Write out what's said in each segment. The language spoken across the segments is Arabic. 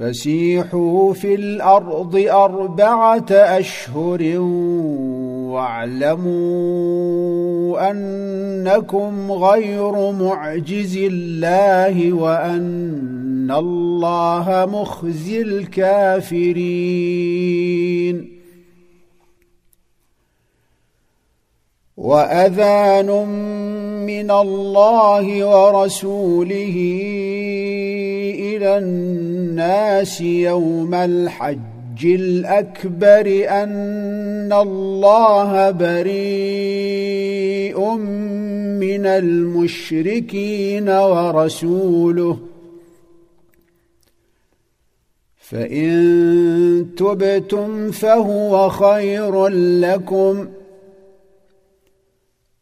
فسيحوا في الأرض أربعة أشهر واعلموا أنكم غير معجز الله وأن الله مخزي الكافرين. وأذان من الله ورسوله إلى الناس يوم الحج الأكبر أن الله بريء من المشركين ورسوله. فإن تبتم فهو خير لكم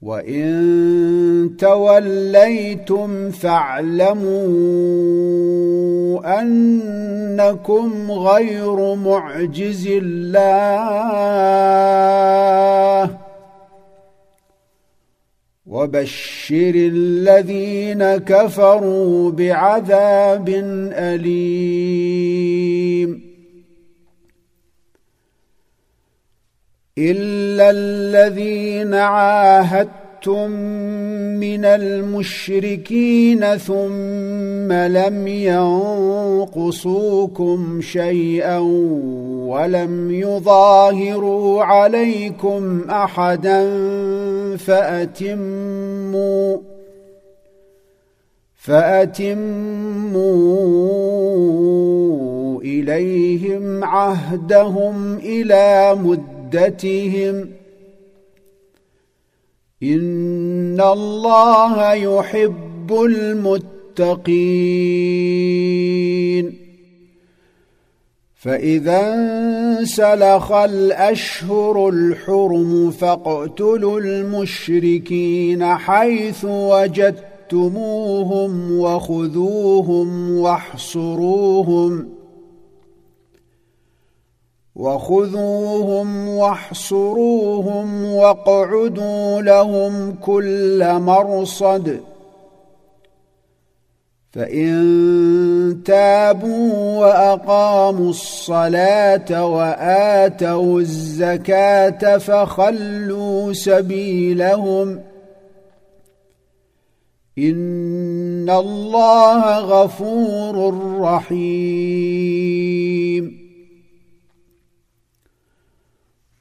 وإن توليتم فاعلموا أنكم غير معجز الله. وبشر الذين كفروا بعذاب أليم. إلا الذين عاهدتم من المشركين ثم لم ينقصوكم شيئا ولم يظاهروا عليكم احدا فاتموا فاتموا اليهم عهدهم إلى مده عدتهم ان الله يحب المتقين فاذا انسلخ الأشهر الحرم فاقتلوا المشركين حيث وجدتموهم وخذوهم واحصروهم وخذوهم واحصروهم واقعدوا لهم كل مرصد. فإن تابوا وأقاموا الصلاة وآتوا الزكاة فخلوا سبيلهم. إن الله غفور رحيم.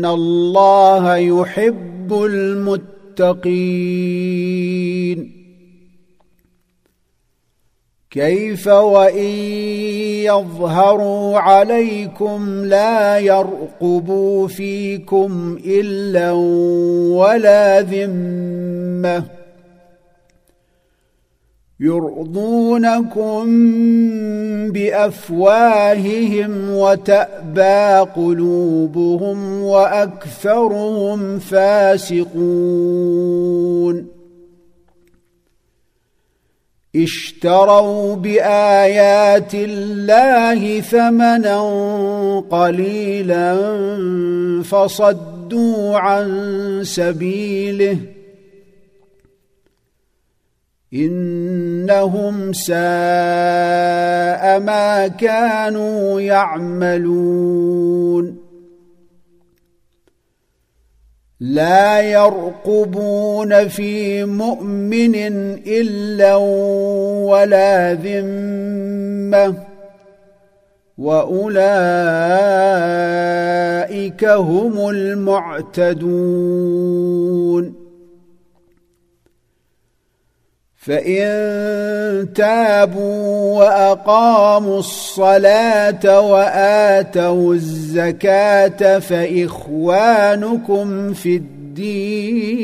ان الله يحب المتقين كيف وان يظهروا عليكم لا يرقبوا فيكم الا ولا ذمه يرضونكم بأفواههم وتأبى قلوبهم وأكثرهم فاسقون. اشتروا بآيات الله ثمنا قليلا فصدوا عن سبيله إنهم ساء ما كانوا يعملون. لا يرقبون في مؤمن إلا ولا ذمة وأولئك هم المعتدون. فان تابوا واقاموا الصلاه واتوا الزكاه فاخوانكم في الدين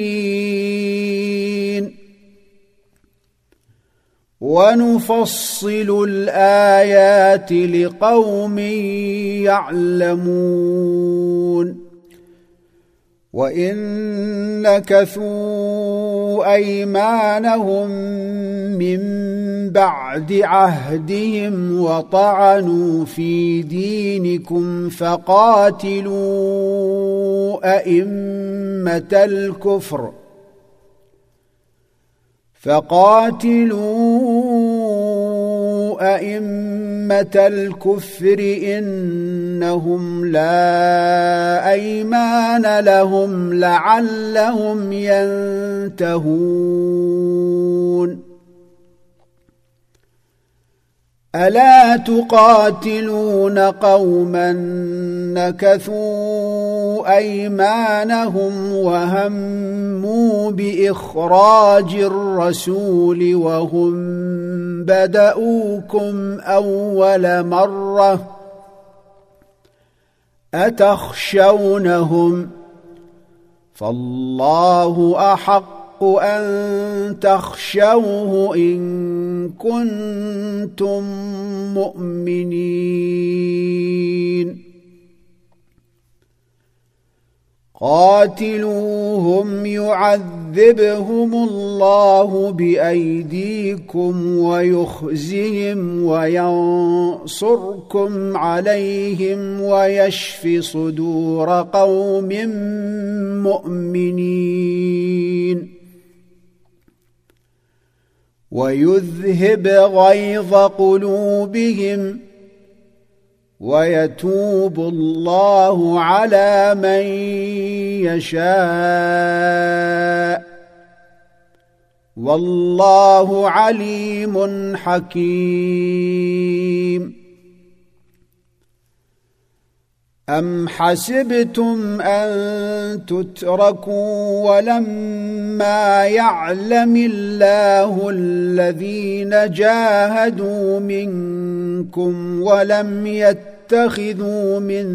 ونفصل الايات لقوم يعلمون وان نكثوا أيمانهم من بعد عهدهم وطعنوا في دينكم فقاتلوا أئمة الكفر فقاتلوا أئمة الكفر إنهم لا أيمان لهم لعلهم ينتهون. ألا تقاتلون قوما نكثوا أيمانهم وهموا بإخراج الرسول وهم بدأوكم أول مرة أتخشونهم فالله أحق أن تخشوه إن كنتم مؤمنين قاتلوهم يعذبهم الله بأيديكم ويخزهم وينصركم عليهم ويشف صدور قوم مؤمنين ويذهب غيظ قلوبهم ويتوب الله على من يشاء. والله عليم حكيم. أم حسبتم أن تتركوا ولما يعلم الله الذين جاهدوا منكم ولم يتخذوا من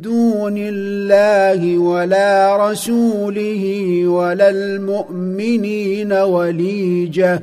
دون الله ولا رسوله ولا المؤمنين وليجه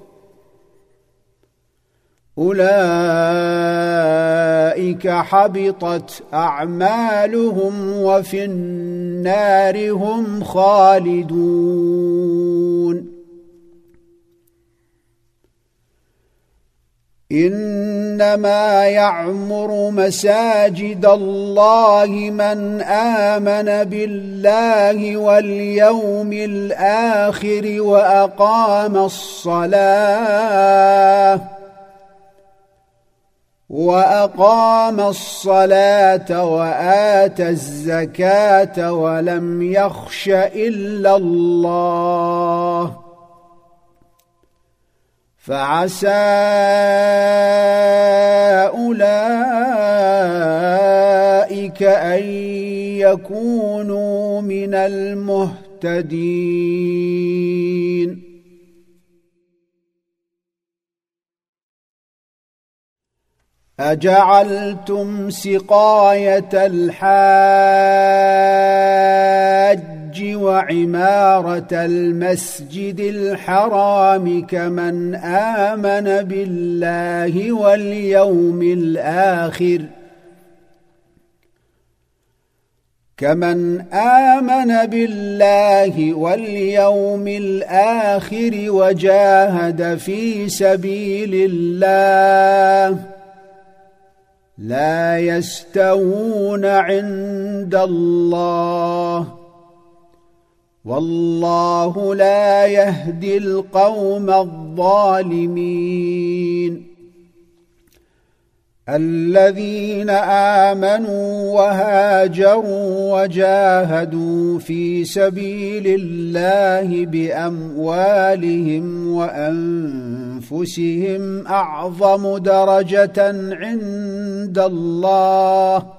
أولئك حبطت أعمالهم وفي النار هم خالدون. إنما يعمر مساجد الله من آمن بالله واليوم الآخر وأقام الصلاة. وأقام الصلاة واتى الزكاة ولم يخش إلا الله. فعسى أولئك أن يكونوا من المهتدين. أجعلتم سقاية الحاج وعمارة المسجد الحرام كمن آمن بالله واليوم الآخر كمن آمن بالله واليوم الآخر وجاهد في سبيل الله لا يستوون عند الله. والله لا يهدي القوم الظالمين. الذين آمنوا وهاجروا وجاهدوا في سبيل الله بأموالهم وانفسهم أعظم درجة عند الله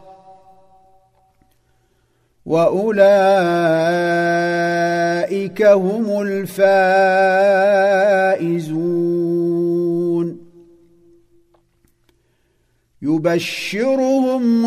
وأولئك هم الفائزون يبشرهم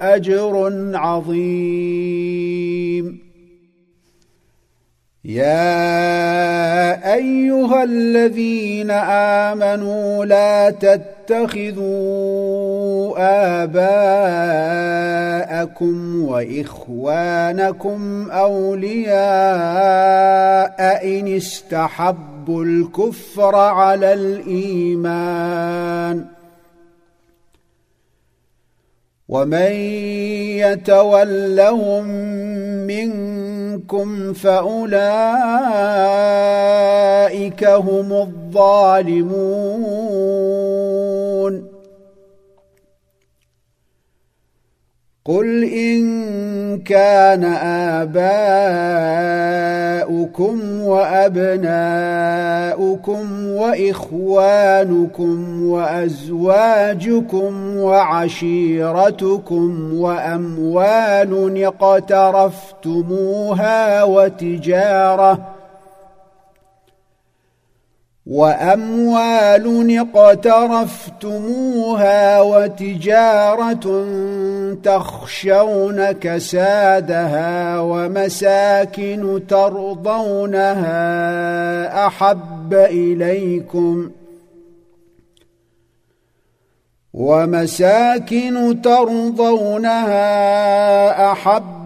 أجر عظيم. يا أيها الذين آمنوا لا تتخذوا آباءكم وإخوانكم أولياء إن استحبوا الكفر على الإيمان. ومن يتولهم منكم فأولئك هم الظالمون. قل ان كان اباؤكم وابناؤكم واخوانكم وازواجكم وعشيرتكم واموال اقترفتموها وتجاره وأموال اقترفتموها وتجارة تخشون كسادها ومساكن ترضونها أحب إليكم ومساكن ترضونها أحب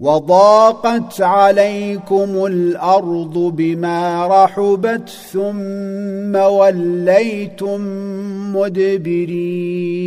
وضاقت عليكم الأرض بما رحبت ثم وليتم مدبرين.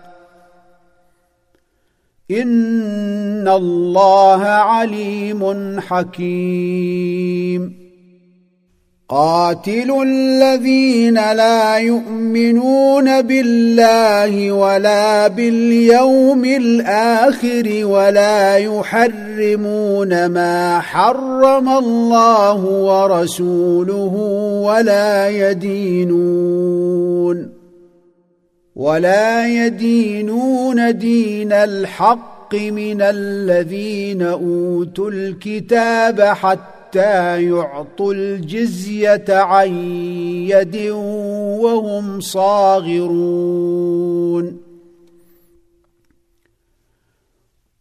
إن الله عليم حكيم. قاتلوا الذين لا يؤمنون بالله ولا باليوم الآخر ولا يحرمون ما حرم الله ورسوله ولا يدينون. ولا يدينون دين الحق من الذين أوتوا الكتاب حتى يعطوا الجزية عن يد وهم صاغرون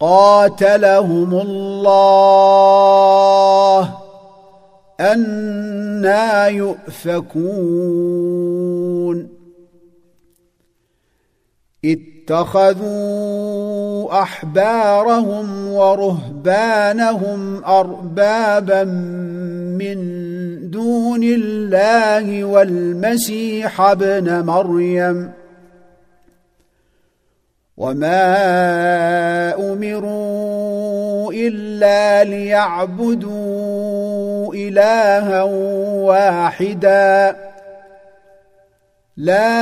قاتلهم الله أنا يؤفكون. اتخذوا أحبارهم ورهبانهم أربابا من دون الله والمسيح ابن مريم وما امروا الا ليعبدوا الها واحدا لا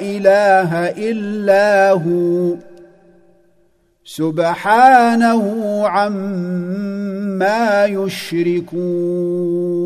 اله الا هو سبحانه عما يشركون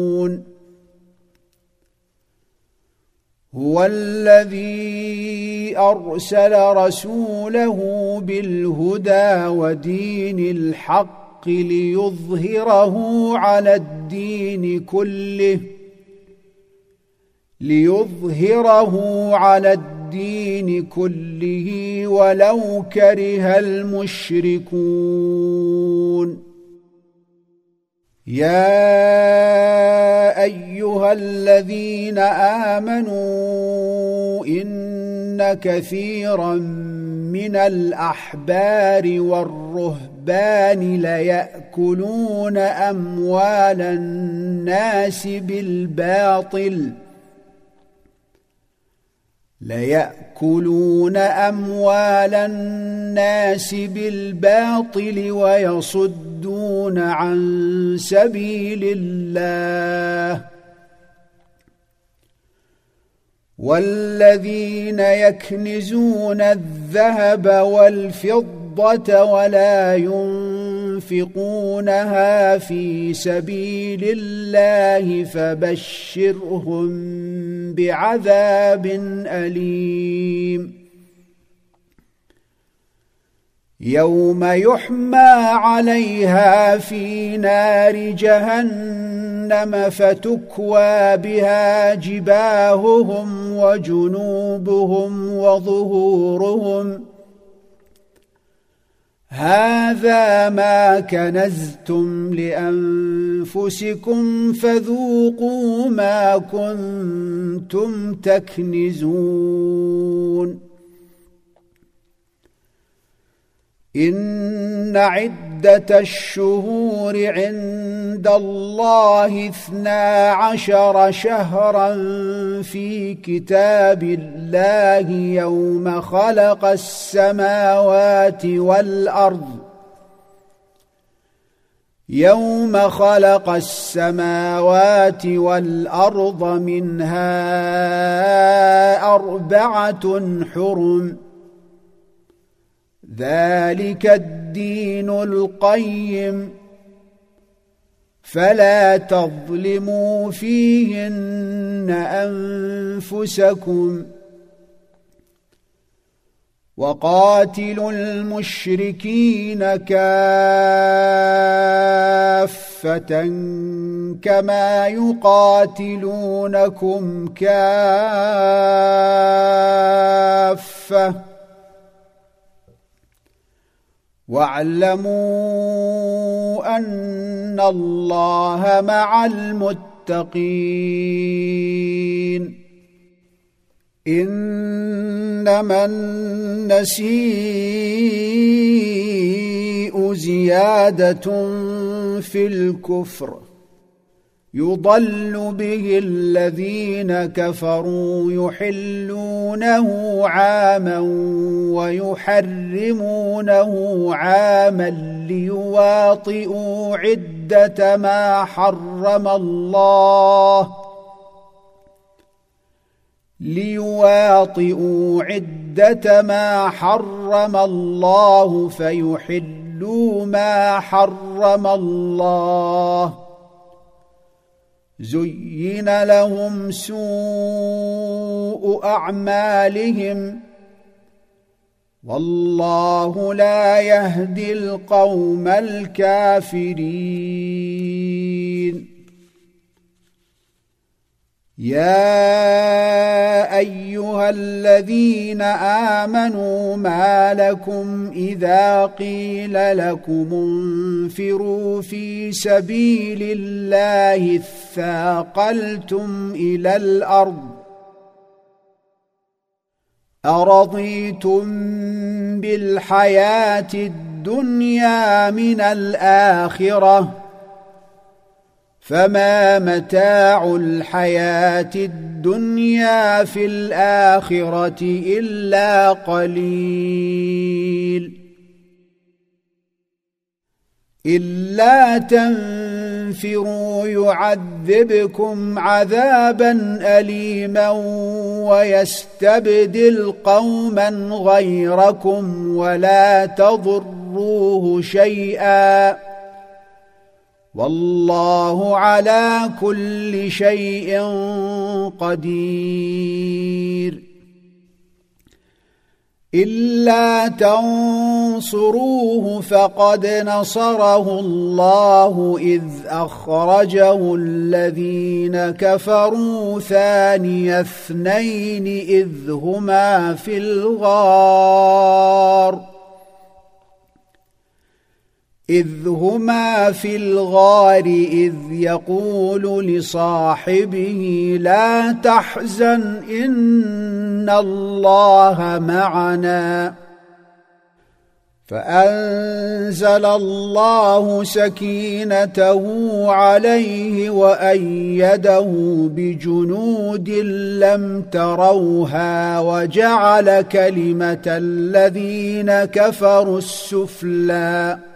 هو الذي أرسل رسوله بالهدى ودين الحق ليظهره على الدين كله ليظهره على الدين كله ولو كره المشركون. يا أيها الذين آمنوا إن كثيرا من الأحبار والرهبان ليأكلون أموال الناس بالباطل ليأكلون أموال الناس بالباطل ويصدون عن سبيل الله والذين يكنزون الذهب والفضة ولا ينفقونها في سبيل الله فبشرهم بعذاب أليم. يوم يحمى عليها في نار جهنم فتكوى بها جباههم وجنوبهم وظهورهم. هذا ما كنزتم لأنفسكم فذوقوا ما كنتم تكنزون. إن عدة الشهور عند الله اثنا عشر شهرا في كتاب الله يوم خلق السماوات والأرض يوم خلق السماوات والأرض منها أربعة حرم ذلك الدين القيم. فلا تظلموا فيهن أنفسكم وقاتلوا المشركين كافة كما يقاتلونكم كافة. واعلموا أن الله مع المتقين. إنما النسيء زيادة في الكفر. يضل به الذين كفروا يحلونه عاما ويحرمونه عاما ليواطئوا عدة ما حرم الله ليواطئوا عدة ما حرم الله فيحلوا ما حرم الله زين لهم سوء أعمالهم. والله لا يهدي القوم الكافرين. يا ايها الذين امنوا ما لكم اذا قيل لكم انفروا في سبيل الله اثاقلتم إلى الأرض ارضيتم بالحياة الدنيا من الاخره فما متاع الحياة الدنيا في الاخره الا قليل الا تنفروا يعذبكم عذابا اليما ويستبدل قوما غيركم ولا تضروه شيئا والله على كل شيء قدير. إلا تنصروه فقد نصره الله إذ أخرجه الذين كفروا ثاني اثنين إذ هما في الغار. إذ هما في الغار إذ يقول لصاحبه لا تحزن إن الله معنا. فأنزل الله سكينته عليه وأيده بجنود لم تروها وجعل كلمة الذين كفروا السفلي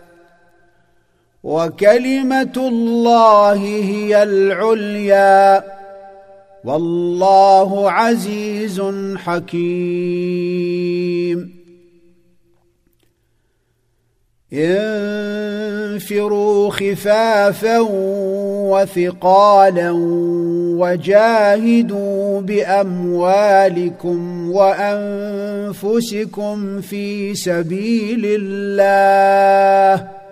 وكلمة الله هي العليا. والله عزيز حكيم. انفروا خفافا وثقالا وجاهدوا بأموالكم وأنفسكم في سبيل الله.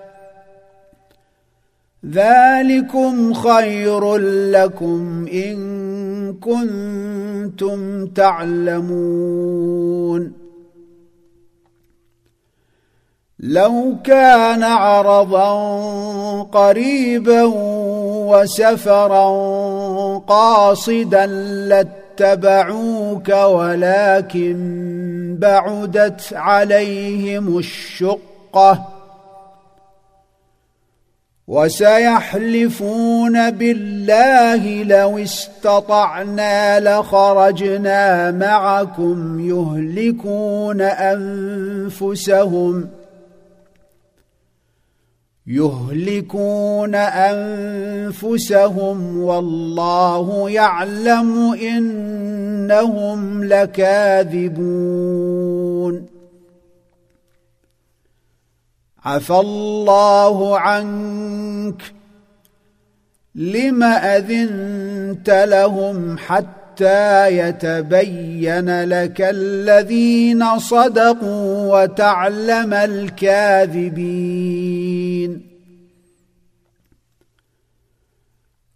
ذلكم خير لكم إن كنتم تعلمون. لو كان عرضا قريبا وسفرا قاصدا لاتبعوك ولكن بعدت عليهم الشقة. وسيحلفون بالله لو استطعنا لخرجنا معكم يهلكون أنفسهم يهلكون أنفسهم والله يعلم إنهم لكاذبون عفى الله عنك لم أذنت لهم حتى يتبين لك الذين صدقوا وتعلم الكاذبين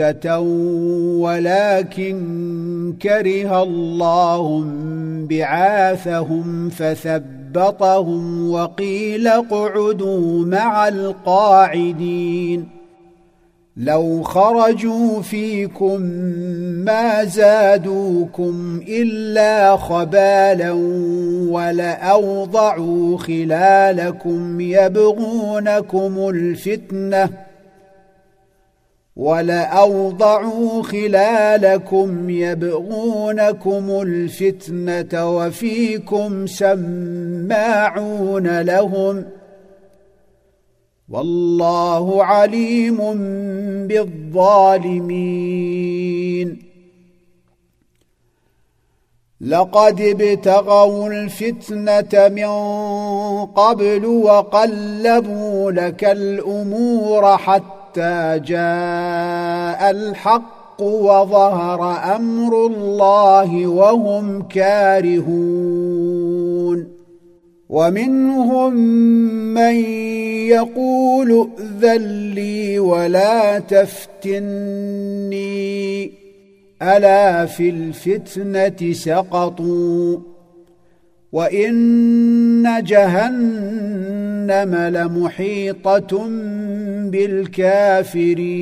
عده ولكن كره الله بعاثهم فثبطهم وقيل اقعدوا مع القاعدين لو خرجوا فيكم ما زادوكم الا خبالا ولاوضعوا خلالكم يبغونكم الفتنه ولأوضعوا خلالكم يبغونكم الفتنة وفيكم سماعون لهم والله عليم بالظالمين. لقد ابتغوا الفتنة من قبل وقلبوا لك الأمور حتى حتى جاء الحق وظهر أمر الله وهم كارهون. ومنهم من يقول ائذن لي ولا تفتني. ألا في الفتنة سقطوا؟ وان جهنم لمحيطه بالكافرين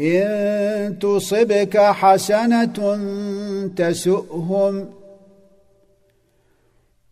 ان تصبك حسنه تسؤهم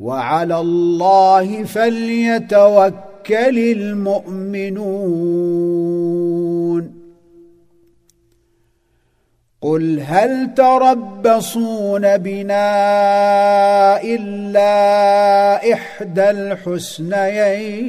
وعلى الله فليتوكل المؤمنون. قل هل تربصون بنا إلا إحدى الحسنيين؟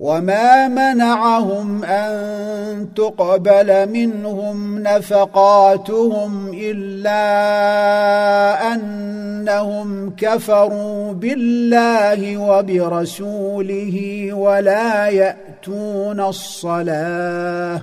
وما منعهم ان تقبل منهم نفقاتهم الا انهم كفروا بالله وبرسوله ولا ياتون الصلاه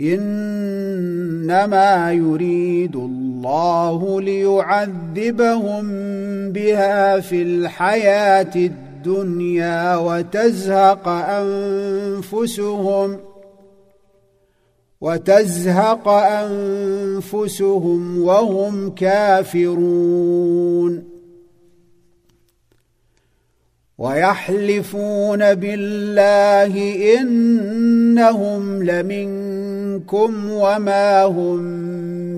إنما يريد الله ليعذبهم بها في الحياة الدنيا وتزهق أنفسهم وتزهق أنفسهم وهم كافرون ويحلفون بالله إنهم لمنكم وما هم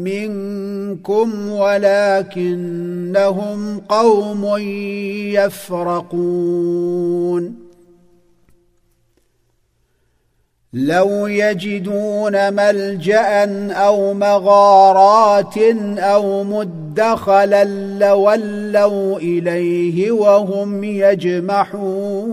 منكم ولكنهم قوم يفرقون. لو يجدون ملجأ أو مغارات أو مدخلا لولوا إليه وهم يجمحون.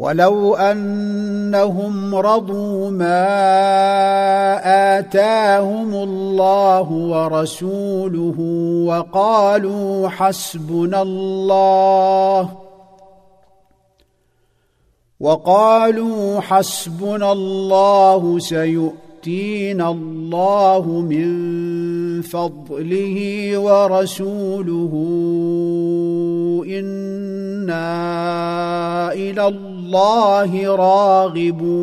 ولو انهم رضوا ما اتاهم الله ورسوله وقالوا حسبنا الله وقالوا حسبنا الله سيؤتينا الله من فضله ورسوله إنا إلى الله راغبون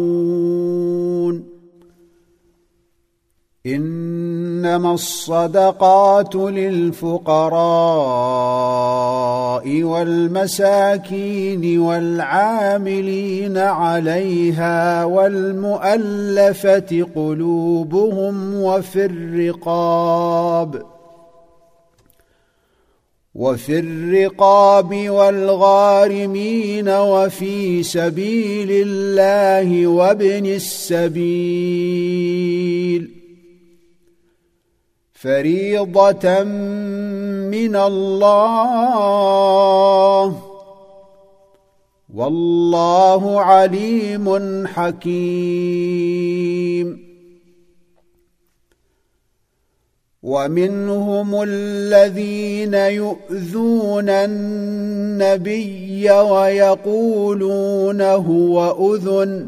إنما الصدقات للفقراء والمساكين والعاملين عليها والمؤلفة قلوبهم وفي الرقاب وفي الرقاب والغارمين وفي سبيل الله وابن السبيل فريضة من الله. والله عليم حكيم. ومنهم الذين يؤذون النبي ويقولون هو أذن.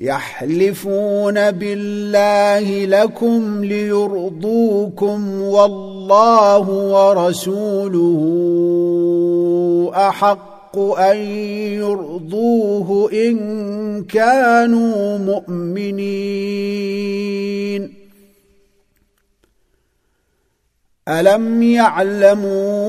يحلفون بالله لكم ليرضوكم والله ورسوله أحق أن يرضوه إن كانوا مؤمنين. ألم يعلموا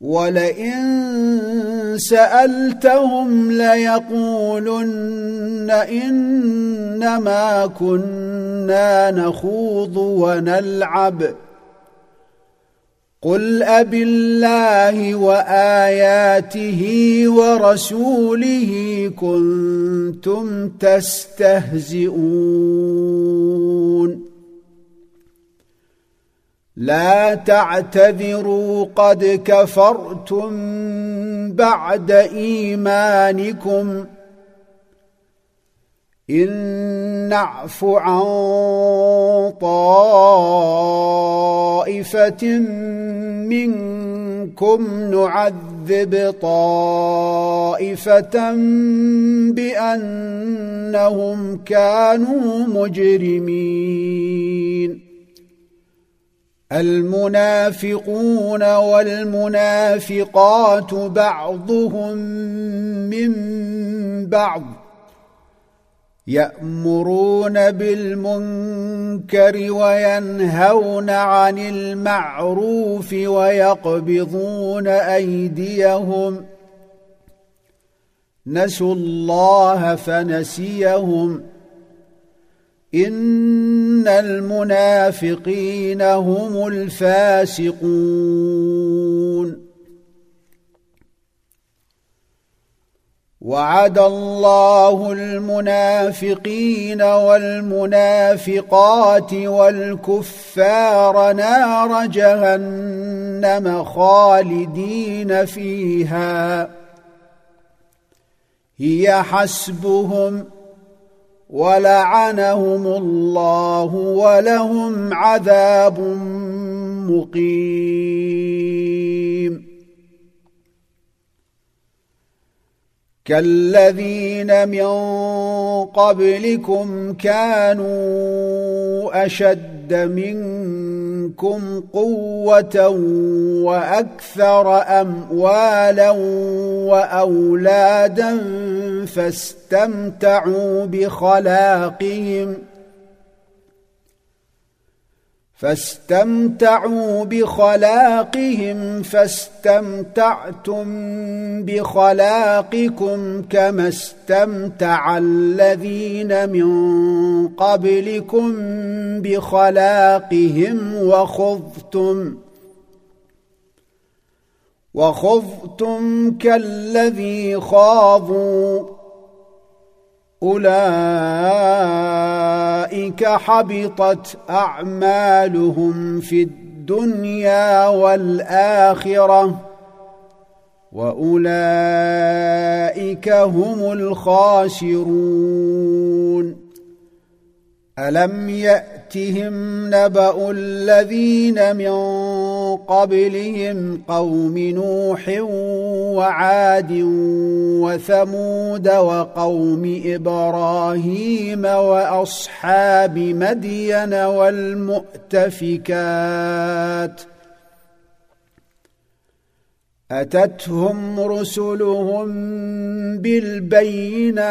ولئن سألتهم ليقولن إنما كنا نخوض ونلعب. قل اب الله واياته ورسوله كنتم تستهزئون. لا تعتذروا قد كفرتم بعد إيمانكم إن نعف عن طائفة منكم نعذب طائفة بأنهم كانوا مجرمين المنافقون والمنافقات بعضهم من بعض يأمرون بالمنكر وينهون عن المعروف ويقبضون أيديهم نسوا الله فنسيهم ان المنافقين هم الفاسقون وعد الله المنافقين والمنافقات والكفار نار جهنم خالدين فيها هي حسبهم ولعنهم الله ولهم عذاب مقيم. كالذين من قبلكم كانوا أشد منكم قوة وأكثر أموالا وأولادا فاستمتعوا بخلاقهم فاستمتعوا بخلاقهم فاستمتعتم بخلاقكم كما استمتع الذين من قبلكم بخلاقهم وخذتم وخذتم كالذي خاضوا. اولئك حبطت أعمالهم في الدنيا والآخرة وأولئك هم الخاسرون. ألم يأتهم نبأ الذين من قبلهم قوم نوح وعاد وثمود وقوم إبراهيم وأصحاب مدين والمؤتفكات أتتهم رسلهم بالبينات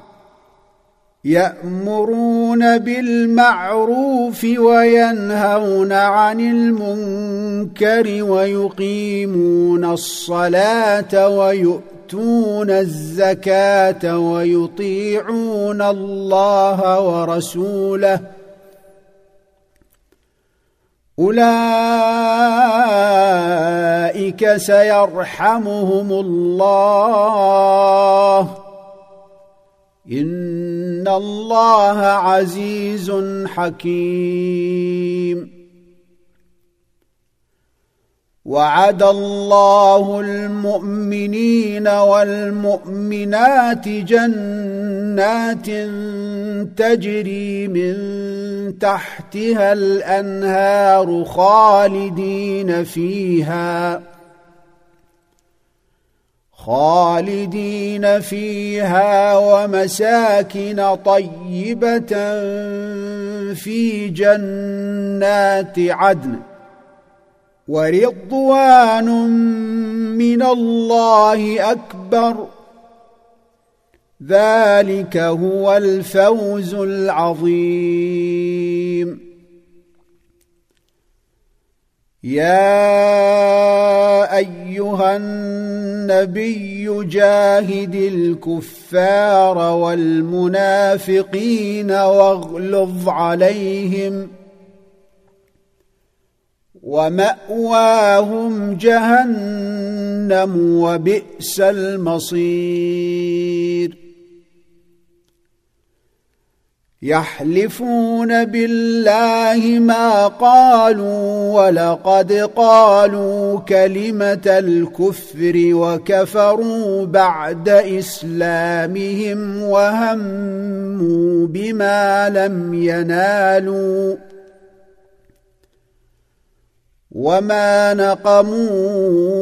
يأمرون بالمعروف وينهون عن المنكر ويقيمون الصلاة ويؤتون الزكاة ويطيعون الله ورسوله. أولئك سيرحمهم الله. إن الله عزيز حكيم. وعد الله المؤمنين والمؤمنات جنات تجري من تحتها الأنهار خالدين فيها. خالدين فيها ومساكن طيبة في جنات عدن ورضوان من الله أكبر. ذلك هو الفوز العظيم. يا أيها النبي جاهد الكفار والمنافقين واغلظ عليهم ومأواهم جهنم وبئس المصير. يحلفون بالله ما قالوا ولقد قالوا كلمة الكفر وكفروا بعد إسلامهم وهموا بما لم ينالوا وما نقموا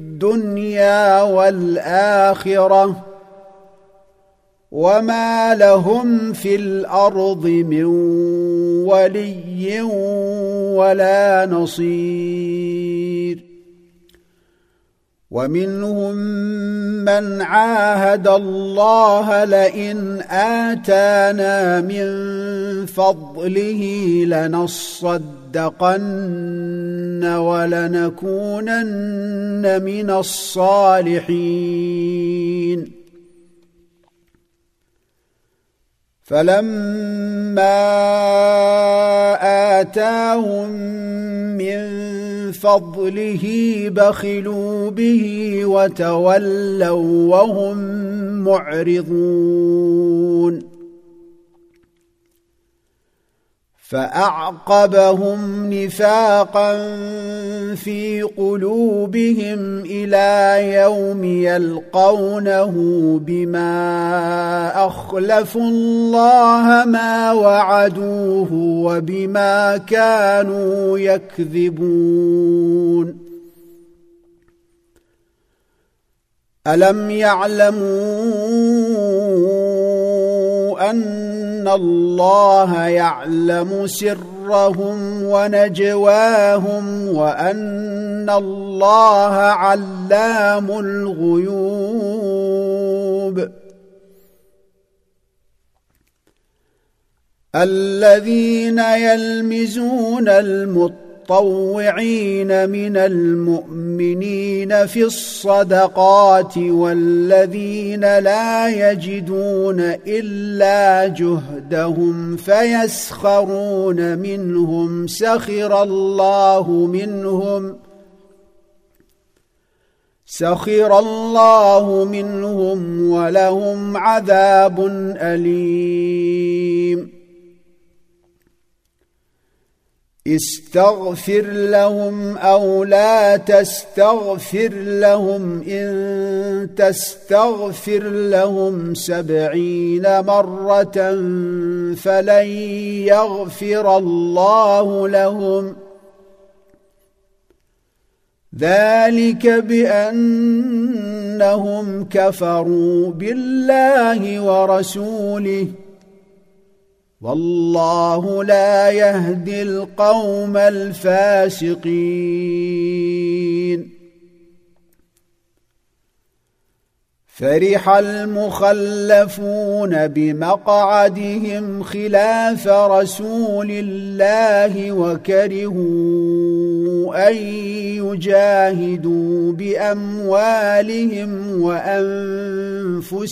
والآخرة وما لهم في الأرض من ولي ولا نصير ومنهم من عاهد الله لئن آتانا من فضله لنصدقن ولنكونن من الصالحين. فلما آتاهم من فضله بخلوا به وتولوا وهم معرضون. فأعقبهم نفاقا في قلوبهم إلى يوم يلقونه بما أخلفوا الله ما وعدوه وبما كانوا يكذبون. ألم يعلموا ان أن الله يعلم سرهم ونجواهم وأن الله علام الغيوب. الذين يلمزون المطلوب المتطوعين من المؤمنين في الصدقات والذين لا يجدون إلا جهدهم فيسخرون منهم سخر الله منهم سخر الله منهم ولهم عذاب أليم استغفر لهم أو لا تستغفر لهم إن تستغفر لهم سبعين مرة فلن يغفر الله لهم. ذلك بأنهم كفروا بالله ورسوله. والله لا يهدي القوم الفاسقين. فرح المخلفون بمقعدهم خلاف رسول الله وكرهوا أن يجاهدوا بأموالهم وأنفسهم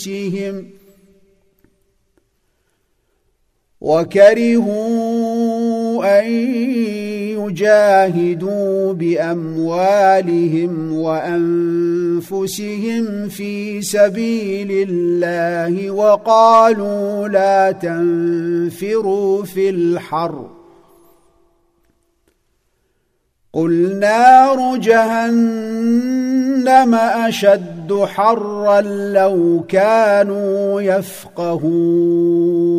وكرهوا أن يجاهدوا بأموالهم وأنفسهم في سبيل الله وقالوا لا تنفروا في الحر. قل نار جهنم أشد حرا لو كانوا يفقهون.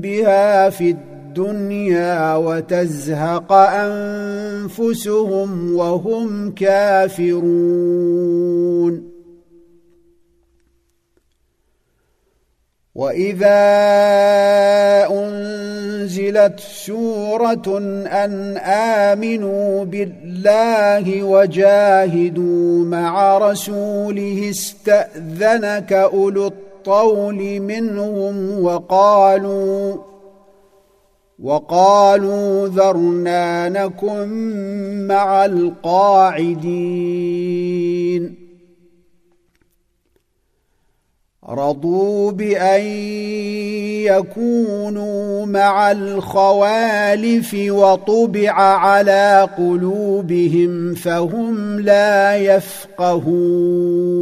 بها في الدنيا وتزهق أنفسهم وهم كافرون. وإذا أنزلت سورة أن آمنوا بالله وجاهدوا مع رسوله استأذنك أولو الطول منهم وقالوا وقالوا ذرنا نكن مع القاعدين. رضوا بأن يكونوا مع الخوالف وطبع على قلوبهم فهم لا يفقهون.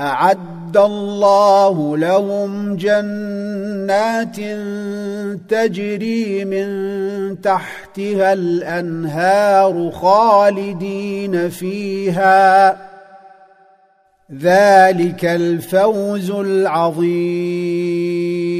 أعد الله لهم جنات تجري من تحتها الأنهار خالدين فيها. ذلك الفوز العظيم.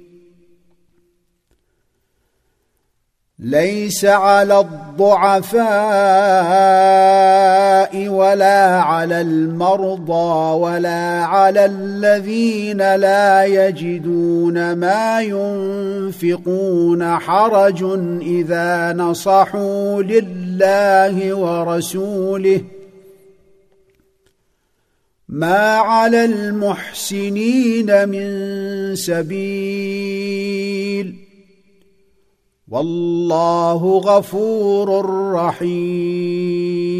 ليس على الضعفاء ولا على المرضى ولا على الذين لا يجدون ما ينفقون حرج إذا نصحوا لله ورسوله. ما على المحسنين من سبيل والله غفور رحيم.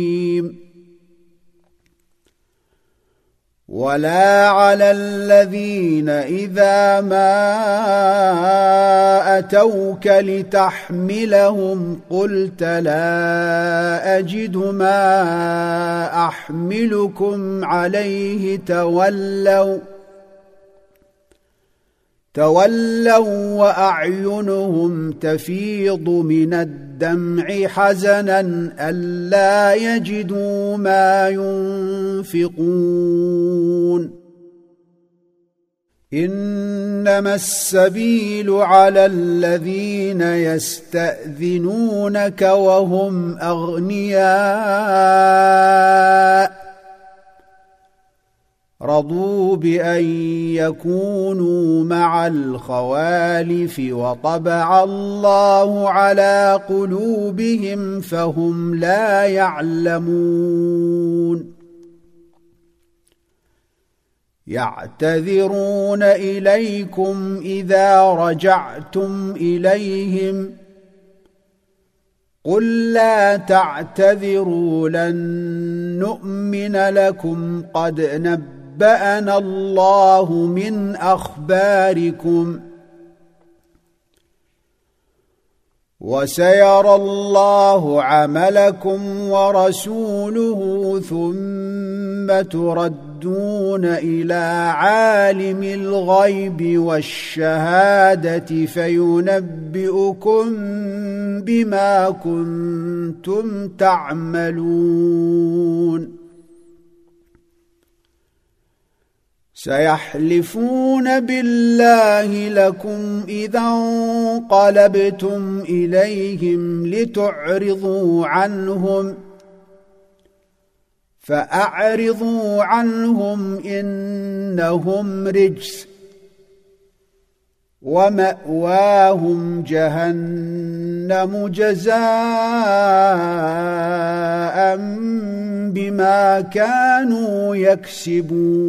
ولا على الذين إذا ما أتوك لتحملهم قلت لا أجد ما أحملكم عليه تولوا. تولوا وأعينهم تفيض من الدمع حزنا ألا يجدوا ما ينفقون. إنما السبيل على الذين يستأذنونك وهم أغنياء. رضوا بان يكونوا مع الخوالف وطبع الله على قلوبهم فهم لا يعلمون يعتذرون اليكم اذا رجعتم اليهم قل لا تعتذروا لن نؤمن لكم قد نبأ نبانا الله من اخباركم وسيرى الله عملكم ورسوله ثم تردون إلى عالم الغيب والشهاده فينبئكم بما كنتم تعملون سيحلفون بالله لكم إذا انقلبتم إليهم لتعرضوا عنهم فأعرضوا عنهم إنهم رجس ومأواهم جهنم جزاء بما كانوا يكسبون.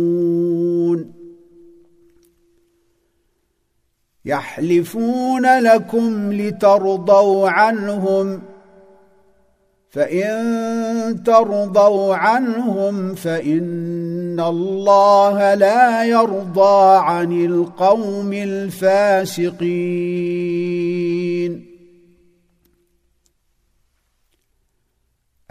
يحلفون لكم لترضوا عنهم. فإن ترضوا عنهم فإن الله لا يرضى عن القوم الفاسقين.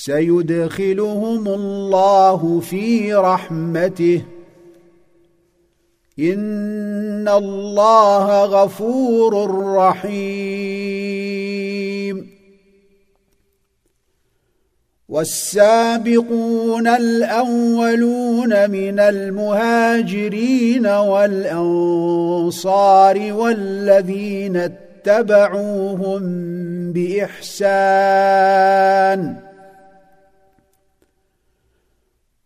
سيدخلهم الله في رحمته. إن الله غفور رحيم. والسابقون الأولون من المهاجرين والأنصار والذين اتبعوهم بإحسان.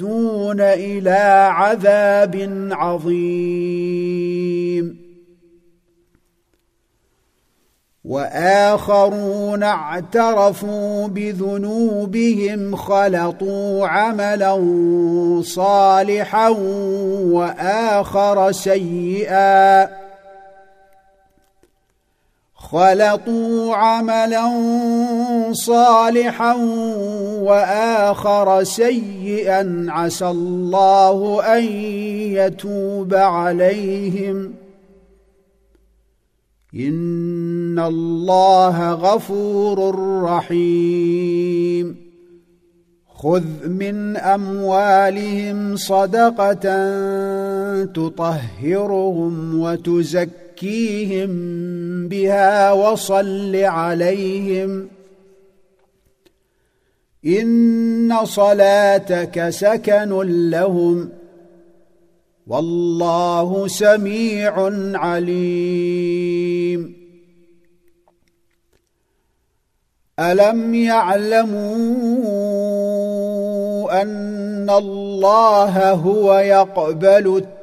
يردون إلى عذاب عظيم. وآخرون اعترفوا بذنوبهم خلطوا عملا صالحا وآخر سيئا خلطوا عملا صالحا وآخر سيئا عسى الله أن يتوب عليهم. إن الله غفور رحيم. خذ من أموالهم صدقة تطهرهم وتزكي زكيهم بها وصل عليهم. إن صلاتك سكن لهم. والله سميع عليم. ألم يعلموا أن الله هو يقبل التوبة؟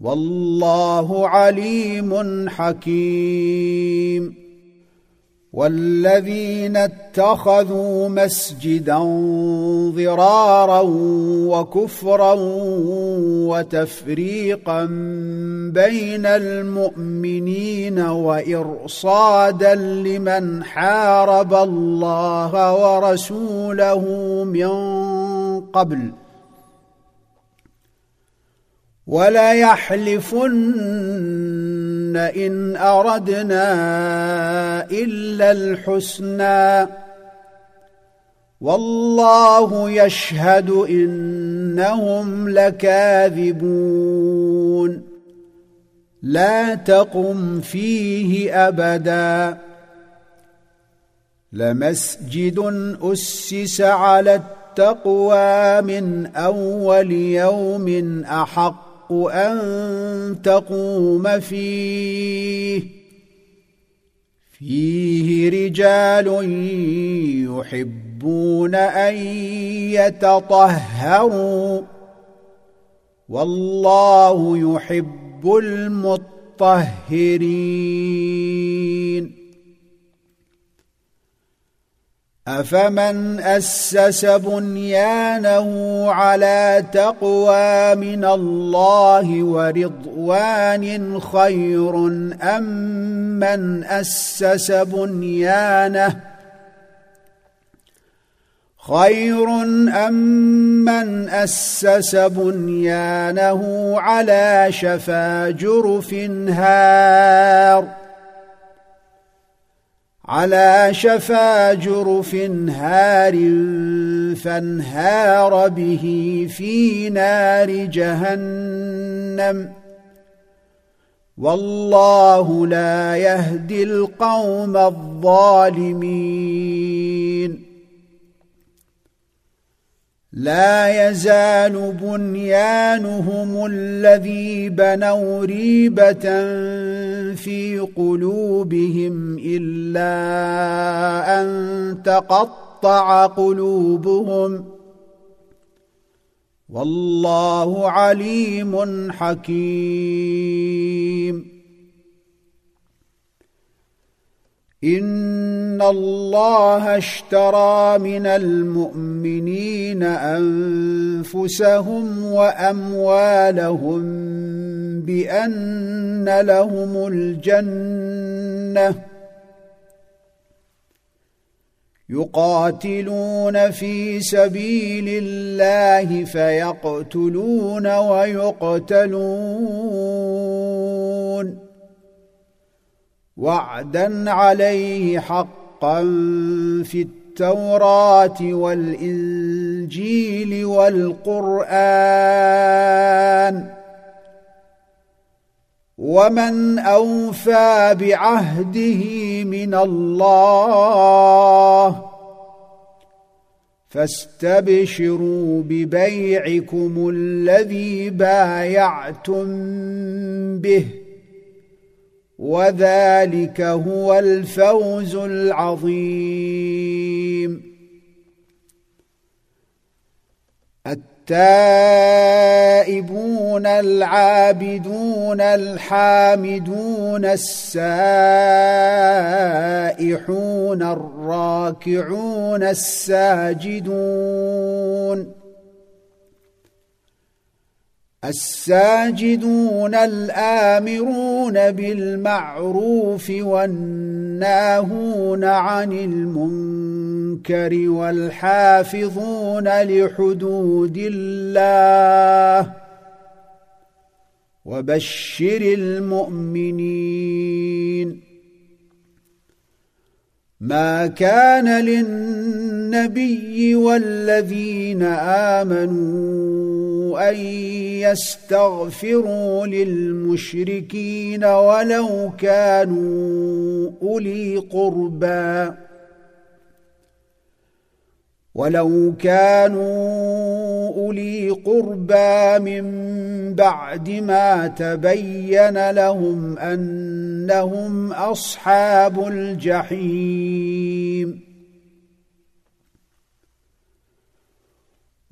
والله عليم حكيم. والذين اتخذوا مسجدا ضرارا وكفرا وتفريقا بين المؤمنين وإرصادا لمن حارب الله ورسوله من قبل ولا يحلفن إن أردنا إلا الحسنى. والله يشهد إنهم لكاذبون. لا تقم فيه أبدا. لمسجد أسس على التقوى من أول يوم أحق. أن تقوم فيه. فيه رجال يحبون أن يتطهروا. والله يحب المطهرين. أفمن أسس بنيانه على تقوى من الله ورضوان خير أم من أسس بنيانه خير أم من أسس بنيانه على شفا جرف هار على شفا جرف هار فانهار به في نار جهنم. والله لا يهدي القوم الظالمين. لا يزال بنيانهم الذي بنوا ريبة في قلوبهم إلا أن تقطع قلوبهم. والله عليم حكيم. ان الله اشترى من المؤمنين انفسهم واموالهم بان لهم الجنه يقاتلون في سبيل الله فيقتلون ويقتلون وعدا عليه حقا في التوراة والإنجيل والقرآن. ومن أوفى بعهده من الله فاستبشروا ببيعكم الذي بايعتم به. وذلك هو الفوز العظيم. التائبون العابدون الحامدون السائحون الراكعون الساجدون. الساجدون الآمرون بالمعروف والناهون عن المنكر والحافظون لحدود الله وبشر المؤمنين. ما كان للنبي والذين آمنوا أن يستغفروا للمشركين ولو كانوا أولي قربى. ولو كانوا أولي قربى من بعد ما تبين لهم أنهم أصحاب الجحيم.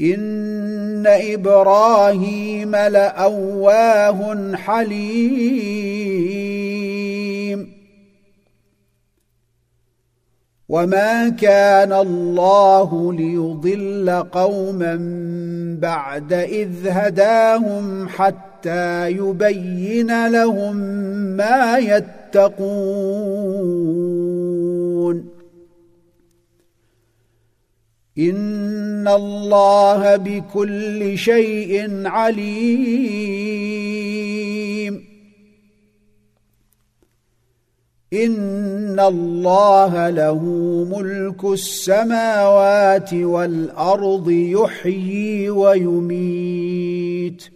ان إبراهيم لاواه حليم وما كان الله ليضل قوما بعد اذ هداهم حتى يبين لهم ما يتقون ان الله بكل شيء عليم. ان الله له ملك السماوات والارض يحيي ويميت.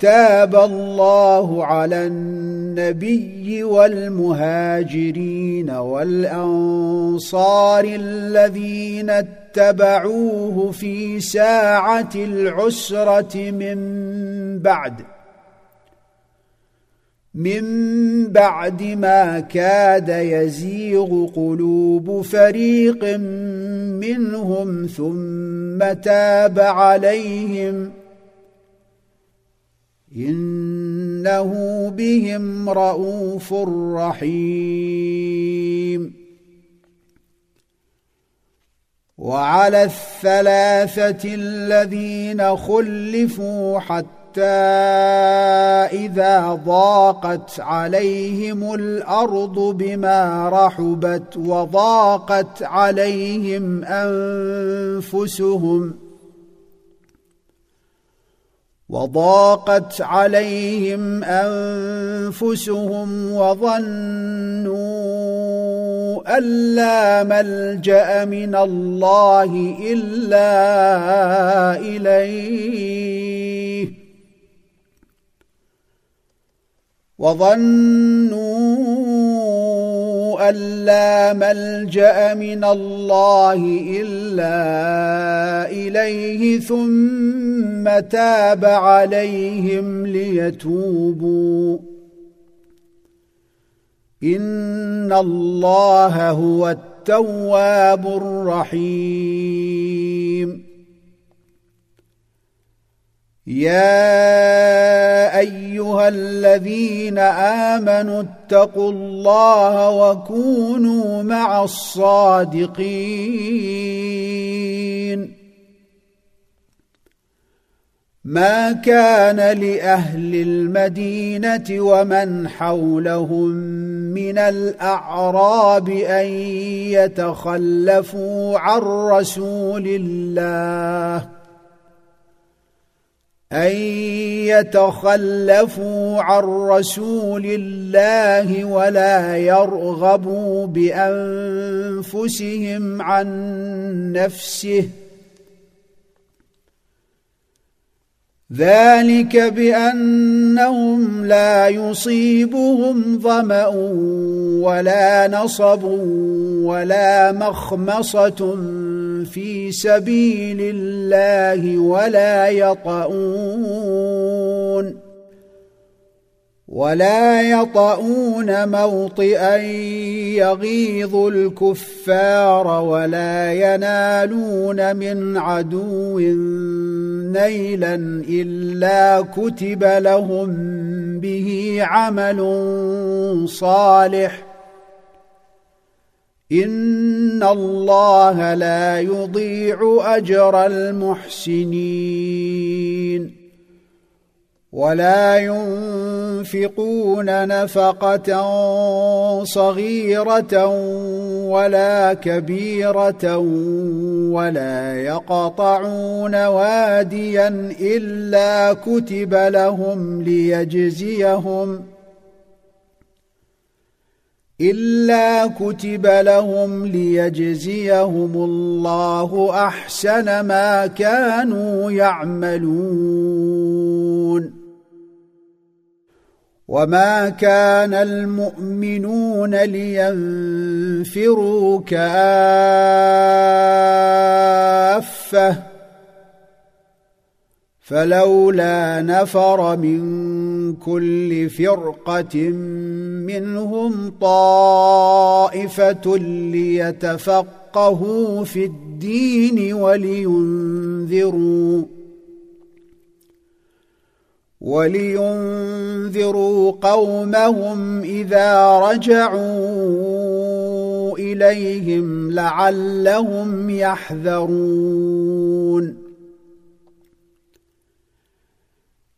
تاب الله على النبي والمهاجرين والأنصار الذين اتبعوه في ساعة العسرة من بعد من بعد ما كاد يزيغ قلوب فريق منهم ثم تاب عليهم إنه بهم رءوف رحيم. وعلى الثلاثة الذين خلفوا حتى حتى إذا ضاقت عليهم الأرض بما رحبت وضاقت عليهم أنفسهم وضاقت عليهم أنفسهم وظنوا أن لا ملجأ من الله إلا إليه. وظنوا ان لا ملجا من الله الا اليه ثم تاب عليهم ليتوبوا. ان الله هو التواب الرحيم. يا ايها الذين امنوا اتقوا الله وكونوا مع الصادقين ما كان لاهل المدينة ومن حولهم من الاعراب ان يتخلفوا عن رسول الله أن يتخلفوا عن رسول الله ولا يرغبوا بأنفسهم عن نفسه. ذلك بأنهم لا يصيبهم ظمأ ولا نصب ولا مخمصة في سبيل الله ولا يطؤون ولا يطؤون موطئا يغيظ الكفار ولا ينالون من عدو نيلا إلا كتب لهم به عمل صالح ان الله لا يضيع اجر المحسنين ولا ينفقون نفقه صغيره ولا كبيره ولا يقطعون واديا الا كتب لهم ليجزيهم إلا كتب لهم ليجزيهم الله أحسن ما كانوا يعملون. وما كان المؤمنون لينفروا كافة فلولا نفر من كل فرقة منهم طائفة ليتفقهوا في الدين ولينذروا ولينذروا قومهم إذا رجعوا إليهم لعلهم يحذرون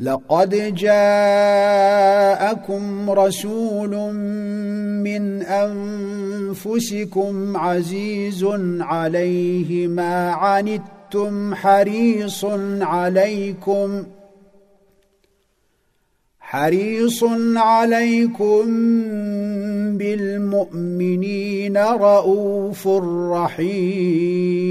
لقد جاءكم رسول من أنفسكم عزيز عليه ما عنتم حريص عليكم حريص عليكم بالمؤمنين رءوف رحيم.